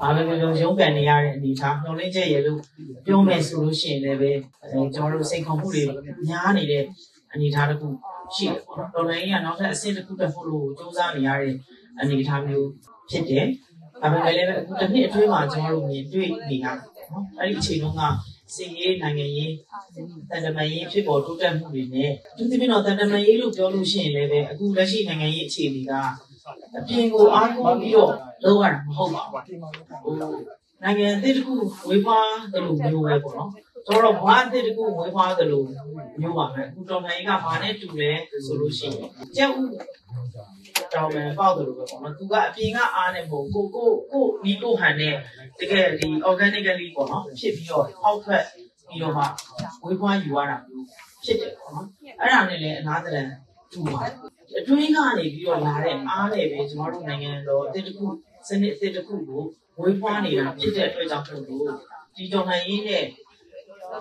ဘာပဲပြောရုံးကန်နေရတဲ့အနေအထားနှုံလင်းချက်ရဲ့လို့ပြောမယ်ဆိုလို့ရှိရင်လည်းပဲအဲကျွန်တော်တို့စိတ်ခေါ်မှုတွေများနေတဲ့အနေအထားတစ်ခုရှိတယ်ပေါ့နော်တော်လိုင်းကနောက်ထပ်အဆင့်တစ်ခုတက်ဖို့လို့စူးစမ်းနေရတဲ့အနေအထားမျိုးဖြစ်တယ်ဒါပေမဲ့လည်းအခုတစ်နှစ်အတွင်းမှာကျွန်တော်တို့မြင်တွေ့နေရတယ်နော်အဲ့ဒီအချိန်တုန်းကစီရေးနိုင်ငံရေးတန်တမာရေးဖြစ်ပေါ်တိုးတက်မှုတွေနဲ့သူသဖြင့်တော့တန်တမာရေးလို့ပြောလို့ရှိရင်လည်းပဲအခုလက်ရှိနိုင်ငံရေးအခြေအနေကအပြင်ကိုအားကိုးပြီးတော့ လုပ်ရတာမဟုတ်ပါဘူးဟိုနိုင်ငံအသစ်တစ်ခုဝေးဖွားတယ်လို့မျိုးပဲပေါ့နော်ကျွန်တော်တို့ဘာအသစ်တစ်ခုဝေးဖွားတယ်လို့မျိုးပါပဲအခုတော်နိုင်ငံကဘာနဲ့တူလဲဆိုလို့ရှိရင်ကျက်ဥတောင်မယ်ပေါက်တယ်လို့ပဲပေါ့နော်သူကအပြင်ကအားနဲ့ပေါ့ကိုကိုကိုနီကိုဟန်နဲ့တကယ်ဒီ organically ပေါ့နော်ဖြစ်ပြီးတော့အောက်ထွက်ပြီးတော့မှဝေးဖွားယူရတာမျိုးဖြစ်တယ်ပေါ့နော်အဲ့ဒါနဲ့လည်းအနာတရံတူပါတယ် အတွင်းကနေပြီးတော့လာတဲ့အားနဲ့ပဲကျွန်တော်တို့နိုင်ငံတော်အသစ်တစ်ခုစနစ်အသစ်တစ်ခုကိုဝေးဖွားနေတာဖြစ်တဲ့အတွက်ကြောင့်မို့လို့ဒီတော်လှန်ရေးနဲ့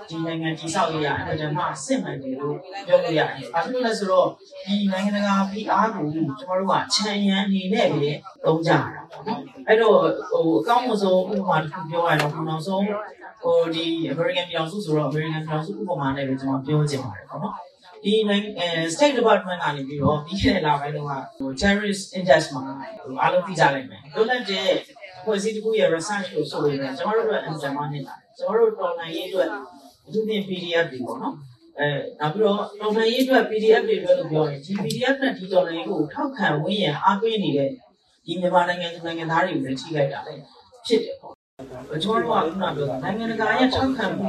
ဒီနိုင်ငံကြီးဆောက်ရရအကြမ်းမှစစ်မှန်တယ်လို့ပြောလို့ရတယ်။ဘာဖြစ်လို့လဲဆိုတော့ဒီနိုင်ငံတကာဖိအားကိုကျွန်တော်တို့ကခြံရံအနေနဲ့ပဲသုံးကြရတာပေါ့နော်။အဲ့တော့ဟိုအကောင့်မဆုံးဥပမာတစ်ခုပြောရတော့နောက်ဆုံးဟိုဒီ American ပြည်အောင်စုဆိုတော့ American ပြည်အောင်စုဥပမာနဲ့ပဲကျွန်တော်ပြောချင်ပါတယ်ပေါ့နော်။ ဒီနိုင်ငံအဲ State Department ကနေပြီးတော့ပြီးခဲ့တဲ့လပိုင်းတုန်းကဟို Terrorist Index မှာဟိုအားလုံးသိကြလိမ့်မယ်။လွတ်လပ်တဲ့ဖွဲ့စည်းတစ်ခုရဲ့ research ကိုဆိုရင်ကျွန်တော်တို့အတွက်အင်ဂျင်မာနေတာ။ကျွန်တော်တို့တော်နိုင်ရေးအတွက်အထူးသဖြင့် PDF တွေပေါ့နော်။အဲနောက်ပြီးတော့တော်နိုင်ရေးအတွက် PDF တွေပြောလို့ပြောရင်ဒီ PDF နဲ့ဒီတော်နိုင်ရေးကိုထောက်ခံဝန်းရံအားပေးနေတဲ့ဒီမြန်မာနိုင်ငံသူနိုင်ငံသားတွေကိုလည်းထိခိုက်တာလည်းဖြစ်တယ်ပေါ့။ကျွန်တော်တို့ကခုနပြောတာနိုင်ငံတကာရဲ့ထောက်ခံမှု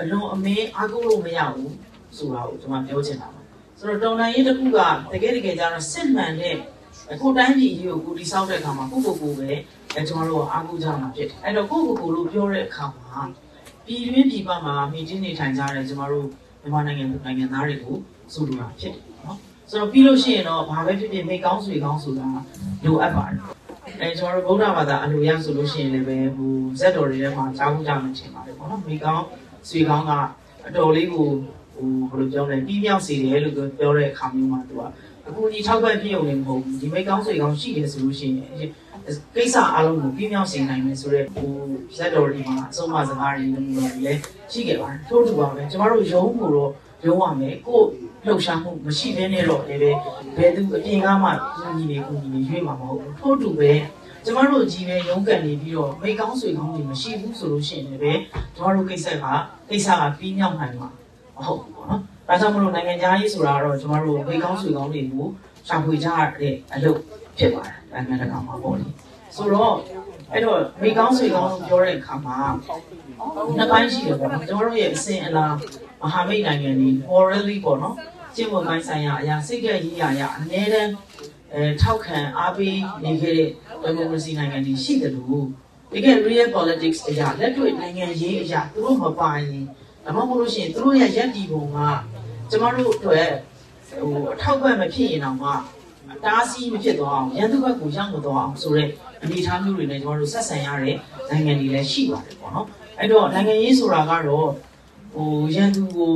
အလုံးအမင်းအားကိုးလို့မရဘူး ဆိုတာကိုကျွန်မပြောချင်တာပါ။ဆိုတော့တော်နိုင်ရေးတစ်ခုကတကယ်တကယ်ကျတော့စစ်မှန်တဲ့အခုတိုင်းပြည်ကြီးကိုကိုတိဆောက်တဲ့အခါမှာကိုကိုကိုပဲအဲကျွန်တော်တို့အားကိုးကြမှာဖြစ်တယ်။အဲ့တော့ကိုကိုကိုလို့ပြောတဲ့အခါမှာပြည်တွင်းပြည်ပမှာမိချင်းနေထိုင်ကြတဲ့ကျွန်တော်တို့မြန်မာနိုင်ငံသူနိုင်ငံသားတွေကိုဆိုလိုတာဖြစ်တယ်နော်။ဆိုတော့ပြီးလို့ရှိရင်တော့ဘာပဲဖြစ်ဖြစ်မိကောင်းဆွေကောင်းဆိုတာလိုအပ်ပါတယ်။အဲကျွန်တော်တို့ဗုဒ္ဓဘာသာအလိုရဆိုလို့ရှိရင်လည်းပဲဟိုဇက်တော်တွေထဲမှာကြားမှုကြမှထင်ပါတယ်ပေါ့နော်။မိကောင်းဆွေကောင်းကအတော်လေးကို ဟိုဘယ်လိုပြောလဲပြီးပြောင်းစေတယ်လို့ပြောတဲ့အခါမျိုးမှာသူကအခုဒီထောက်ပံ့ပြည့်ုံနေမဟုတ်ဘူးဒီမိကောင်းဆွေကောင်းရှိတယ်ဆိုလို့ရှိရင်ကိစ္စအလုံးကိုပြင်းပြောင်းစေနိုင်မယ်ဆိုတော့ဟိုဇက်တော်ဒီမှာအဆုံးအမစကားတွေလည်းလည်းရှိခဲ့ပါတယ်ထို့တူပါပဲကျမတို့ရုံးကိုတော့ရုံးရမယ်ကိုလှုပ်ရှားမှုမရှိဘဲနဲ့တော့လည်းပဲဘယ်သူအပြင်ကမှညီနေကိုညီနေရွေးမှာမဟုတ်ဘူးထို့တူပဲကျမတို့ကြီးပဲရုံးကန်နေပြီးတော့မိကောင်းဆွေကောင်းတွေမရှိဘူးဆိုလို့ရှိရင်လည်းကျမတို့ကိစ္စကကိစ္စကပြီးမြောက်နိုင်မှာ မဟုတ်ဘူးပေါ့နော်။ဒါကြောင့်မလို့နိုင်ငံသားရေးဆိုတာတော့ကျမတို့မိကောင်းဆွေကောင်းတွေကိုရှာဖွေကြရတဲ့အလုပ်ဖြစ်ပါတယ်။နိုင်ငံတကာမှာပေါ့လေ။ဆိုတော့အဲ့တော့မိကောင်းဆွေကောင်းလို့ပြောတဲ့အခါမှာနှစ်ပိုင်းရှိတယ်ပေါ့နော်။ကျမတို့ရဲ့အစဉ်အလာမဟာမိတ်နိုင်ငံတွေ morally ပေါ့နော်။ကျင့်ဝတ်ပိုင်းဆိုင်ရာအရာစိတ်ကြရေးရာအရာအများတန်းအဲထောက်ခံအားပေးနေခဲ့တဲ့ democracy နိုင်ငံတွေရှိတယ်လို့တကယ် real politics အရာလက်တွေ့နိုင်ငံရေးအရာသူတို့မပါရင် ဒါမှမဟုတ်လို့ရှိရင်သူတို့ရဲ့ရက်တီပုံကကျမတို့အတွက်ဟိုအထောက်ပံ့မဖြစ်ရင်တော့မှအတားဆီးမဖြစ်သွားအောင်ရန်သူဘက်ကိုရောက်မသွားအောင်ဆိုတဲ့အနေအထားမျိုးတွေနဲ့ကျမတို့ဆက်ဆံရတဲ့နိုင်ငံတွေလည်းရှိပါတယ်ပေါ့နော်အဲ့တော့နိုင်ငံရေးဆိုတာကတော့ဟိုရန်သူကို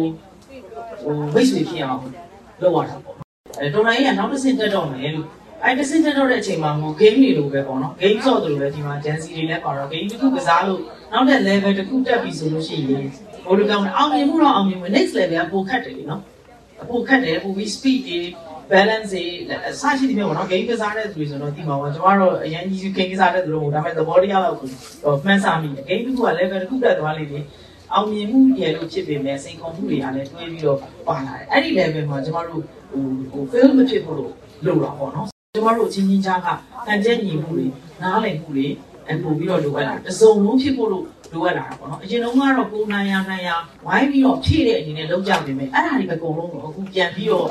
ဟိုမိတ်ဆွေဖြစ်အောင်လုပ်ရတာပေါ့အဲတော်လိုင်းကနောက်တစ်ဆင့်တက်တော့မယ်လို့ အဲ့တစ်ဆင့်တက်တော့တဲ့အချိန်မှာဟို game တွေလိုပဲပေါ့နော် game ဆော့တယ်လို့ပဲဒီမှာ Gen Z တွေလည်းပါတော့ game တစ်ခုကစားလို့နောက်တဲ့ level တစ်ခုတက်ပြီဆိုလို့ရှိရင်ဘိုလ်ကောင်အောင်မြင်မှုတော့အောင်မြင်မှု next level ကပိုခက်တယ်လीနော်ပိုခက်တယ်ပိုပြီး speed တွေ balance တွေအစရှိတယ်မျိုးပေါ့နော် game ကစားတဲ့သူတွေဆိုတော့ဒီမှာပေါ့ကျွန်တော်တို့အရင်ကြီး game ကစားတဲ့သူတို့ဒါပေမဲ့သဘောတရားတော့ကိုမှန်းဆမိတယ် game တစ်ခုက level တစ်ခုတက်သွားလိမ့်မယ်အောင်မြင်မှုရလို့ဖြစ်ပေမဲ့စိန်ခေါ်မှုတွေကလည်းတွဲပြီးတော့ပါလာတယ်အဲ့ဒီ level မှာကျွန်တော်တို့ဟိုဟို fail မဖြစ်ဖို့လို့လုပ်တာပေါ့နော် ကျွန်တော်တို့အချင်းချင်းကြားကတန်ကျက်ညီမှုတွေနားလည်မှုတွေအပို့ပြီးတော့လိုအပ်လာတစုံလုံးဖြစ်ဖို့လို့လိုအပ်လာတာပေါ့နော်အရင်တုန်းကတော့ကိုနိုင်ရနိုင်ရဝိုင်းပြီးတော့ဖြည့်တဲ့အနေနဲ့လုပ်ကြနေမယ်အဲ့ဒါတွေပဲအကုန်လုံးတော့အခုပြန်ပြီးတော့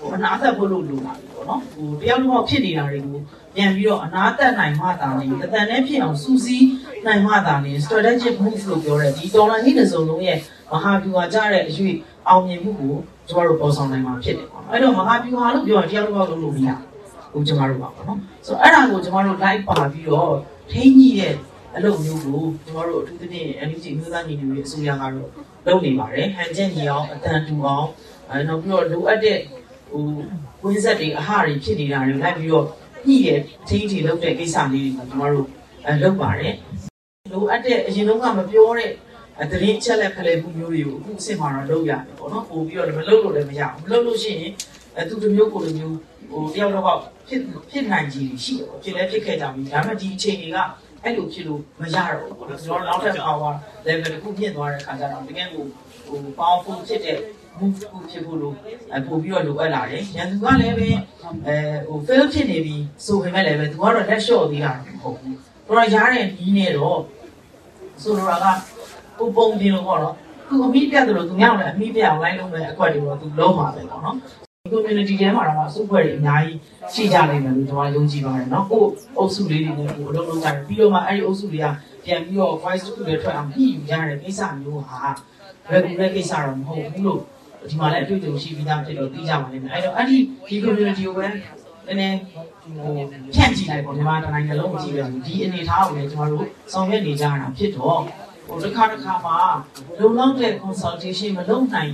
ဟိုအနာသက်ဖို့လို့လိုလာပြီပေါ့နော်ဟိုတယောက်တစ်ယောက်ဖြစ်နေတာတွေကိုပြန်ပြီးတော့အနာသက်နိုင်မှသာနေအတန်နဲ့ဖြစ်အောင်စူးစီးနိုင်မှသာနေ strategic move လို့ပြောတဲ့ဒီဒေါ်လာကြီးတစ်စုံလုံးရဲ့မဟာဗျူဟာကြတဲ့အရွေးအောင်မြင်မှုကိုကျွန်တော်တို့ပေါ်ဆောင်နိုင်မှာဖြစ်တယ်ပေါ့နော်အဲ့တော့မဟာဗျူဟာလို့ပြောရင်တယောက်တစ်ယောက်လုပ်လို့မရဘူး ဟိုကျွန်တော်တို့ပါပေါ့နော်ဆိုတော့အဲ့ဒါကိုကျွန်တော်တို့ live ပါပြီးတော့ထိန်းကြီးတဲ့အလုပ်မျိုးကိုကျွန်တော်တို့အထူးသဖြင့် NUG မျိုးသားညီညွတ်ရေးအစိုးရကတော့လုပ်နေပါတယ်ဟန်ချက်ညီအောင်အတန်တူအောင်အဲနောက်ပြီးတော့လိုအပ်တဲ့ဟိုဝင်းဆက်တွေအဟတွေဖြစ်နေတာတွေလိုက်ပြီးတော့ညှိရဲ့ထိန်းထိလုပ်တဲ့ကိစ္စလေးတွေကိုကျွန်တော်တို့အဲလုပ်ပါတယ်လိုအပ်တဲ့အရင်တော့ကမပြောတဲ့အတရင်ချက်လက်ခလဲမှုမျိုးတွေကိုအခုအစ်စ်မှာတော့လုပ်ရတယ်ပေါ့နော်ပို့ပြီးတော့မလုပ်လို့လည်းမရဘူးမလုပ်လို့ရှိရင် အဲသူတစ်မျိုးကိုတစ်မျိုးဟိုတယောက်တော့ဖြစ်ဖြစ်နိုင်ကြီးရှိတယ်ပေါ့ဖြစ်လဲဖြစ်ခဲ့ကြပြီဒါပေမဲ့ဒီအချိန်တွေကအဲ့လိုဖြစ်လို့မရတော့ဘူးပေါ့နော်ကျွန်တော်နောက်ထပ် power level တစ်ခုမြင့်သွားတဲ့အခါကျတော့တကယ်ကိုဟို powerful ဖြစ်တဲ့ move ကိုဖြစ်ဖို့လို့အပို့ပြီးတော့လိုအပ်လာတယ်။ရန်သူကလည်းပဲအဲဟို fail ဖြစ်နေပြီဆိုပေမဲ့လည်းပဲသူကတော့လက်လျှော့သေးတာမဟုတ်ဘူး။တော့ရားတဲ့ဒီနဲ့တော့ဆိုလိုတာကကိုပုံပြင်လို့ပေါ့နော်။သူအမိပြတ်တယ်လို့သူမြောက်လည်းအမိပြအောင်လိုက်လို့ပဲအကွက်တွေတော့သူလုံးမှာပဲပေါ့နော်။ community ထဲမှာတော့စုဖွဲ့တွေအများကြီးရှိကြနိုင်တယ်လို့ကျွန်တော်ယုံကြည်ပါတယ်နော်။ကိုအုပ်စုလေးတွေနဲ့ကိုအလုပ်လုပ်ကြတယ်ပြီးတော့မှအဲ့ဒီအုပ်စုတွေကပြန်ပြီးတော့ voice တစ်ခုတွေထွက်အောင်ပြီးယူကြတဲ့ကိစ္စမျိုးဟာ regular ကိစ္စတော့မဟုတ်ဘူးလို့ဒီမှာလည်းအတွေ့အကြုံရှိပြီးသားဖြစ်လို့သိကြပါလိမ့်မယ်အဲ့တော့အဲ့ဒီဒီ community ကိုပဲနည်းနည်းဟိုဖြန့်ကြည့်လိုက်ပေါ့မြန်မာတိုင်းနိုင်ငံလုံးကိုကြည့်လိုက်ဒီအနေအထားကိုလည်းကျွန်တော်တို့ဆောင်ရွက်နေကြတာဖြစ်တော့ဟိုတစ်ခါတစ်ခါမှာလုံလောက်တဲ့ consultation မလုပ်နိုင်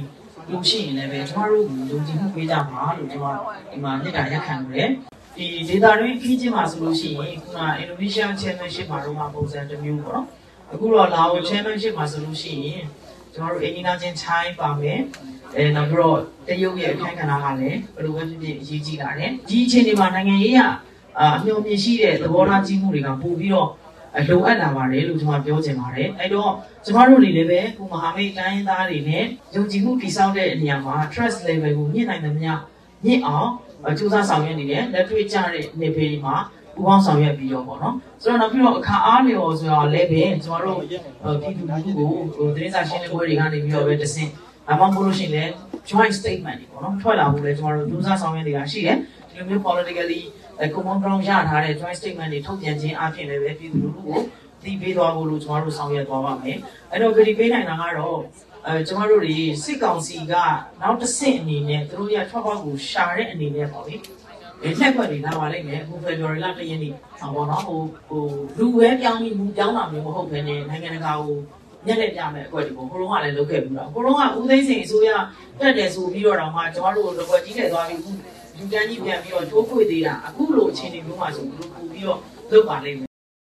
လို့ရှိရင်လည်းပဲကျွန်တော်တို့ယုံကြည်မှုပေးကြပါလို့ကျွန်တော်ဒီမှာမြစ်တာရက်ခံတယ်ဒီ data တွေခီးချင်းမှာဆိုလို့ရှိရင်ခုန Indonesia Championship မှာတော့ပုံစံတစ်မျိုးပေါ့နော်အခုတော့လာအို Championship မှာဆိုလို့ရှိရင်ကျွန်တော်တို့အင်ဂျင်နာချင်း time ပါမယ်အဲနောက်ပြီးတော့တရုတ်ရဲ့အခန်းကဏ္ဍကလည်းဘယ်လိုပဲဖြစ်ဖြစ်အရေးကြီးလာတယ်ဒီအချိန်ဒီမှာနိုင်ငံရေးကအမျှော်မြင်ရှိတဲ့သဘောထားကြီးမှုတွေကပို့ပြီးတော့ အလိုအပ်လာပါတယ်လို့ကျွန်တော်ပြောချင်ပါတယ်အဲ့တော့ကျွန်တော်တို့တွေလည်းပဲကိုမဟာမိတ်တိုင်းသားတွေနဲ့ယုံကြည်မှုတည်ဆောက်တဲ့နေရာမှာ trust level ကိုမြင့်နိုင်သမျှမြင့်အောင်စူးစမ်းဆောင်ရွက်နေတယ်လက်တွေ့ကျတဲ့နေပေတွေမှာပူပေါင်းဆောင်ရွက်ပြီးတော့ပေါ့နော်ဆိုတော့နောက်ပြီးတော့အခါအားလျော်ဆိုတော့လည်းပဲကျွန်တော်တို့ပြည်သူလူထုကိုဟိုသတင်းစာရှင်းလင်းပွဲတွေကနေပြီးတော့ပဲတဆင့်အမှန်မို့လို့ရှိရင်လည်း joint statement တွေပေါ့နော်ထွက်လာဖို့လည်းကျွန်တော်တို့စူးစမ်းဆောင်ရွက်နေတာရှိတယ်ဒီလိုမျိုး politically common ground ရထားတဲ့ joint statement တွေထုတ်ပြန်ခြင်းအပြင်လည်းပဲပြည်သူလူထုကိုသိပေးသွားဖို့လို့ကျွန်တော်တို့ဆောင်ရွက်သွားပါမယ်အဲ့တော့ကြည်ပေးနိုင်တာကတော့အဲကျွန်တော်တို့တွေစစ်ကောင်စီကနောက်တစ်ဆင့်အနေနဲ့သူတို့ရထွက်ပေါက်ကိုရှာတဲ့အနေနဲ့ပေါ့လေဒီလက်ခွက်တွေလာပါလိမ့်မယ်အခု February လတရက်နေ့ဟောပေါ့နော်ဟိုဟိုလူဝဲပြောင်းပြီးလူပြောင်းတာမျိုးမဟုတ်ဘဲနဲ့နိုင်ငံတကာကိုညက်လက်ပြမယ်အကွက်ဒီပေါ့ဟိုလုံးကလည်းလုပ်ခဲ့ပြီးတော့ဟိုလုံးကဦးသိန်းစိန်အစိုးရတက်တယ်ဆိုပြီးတော့တော့မှကျွန်တော်တို့တော့ကြီးတယ်သွားပြီး လူတန်းကြီးပြန်ပြီးတော့တိုးခွေသေးတာအခုလိုအခြေအနေမျိုးမှာဆိုဘယ်လိုပို့ပြီးတော့လုပ်ပါလိမ့်မယ်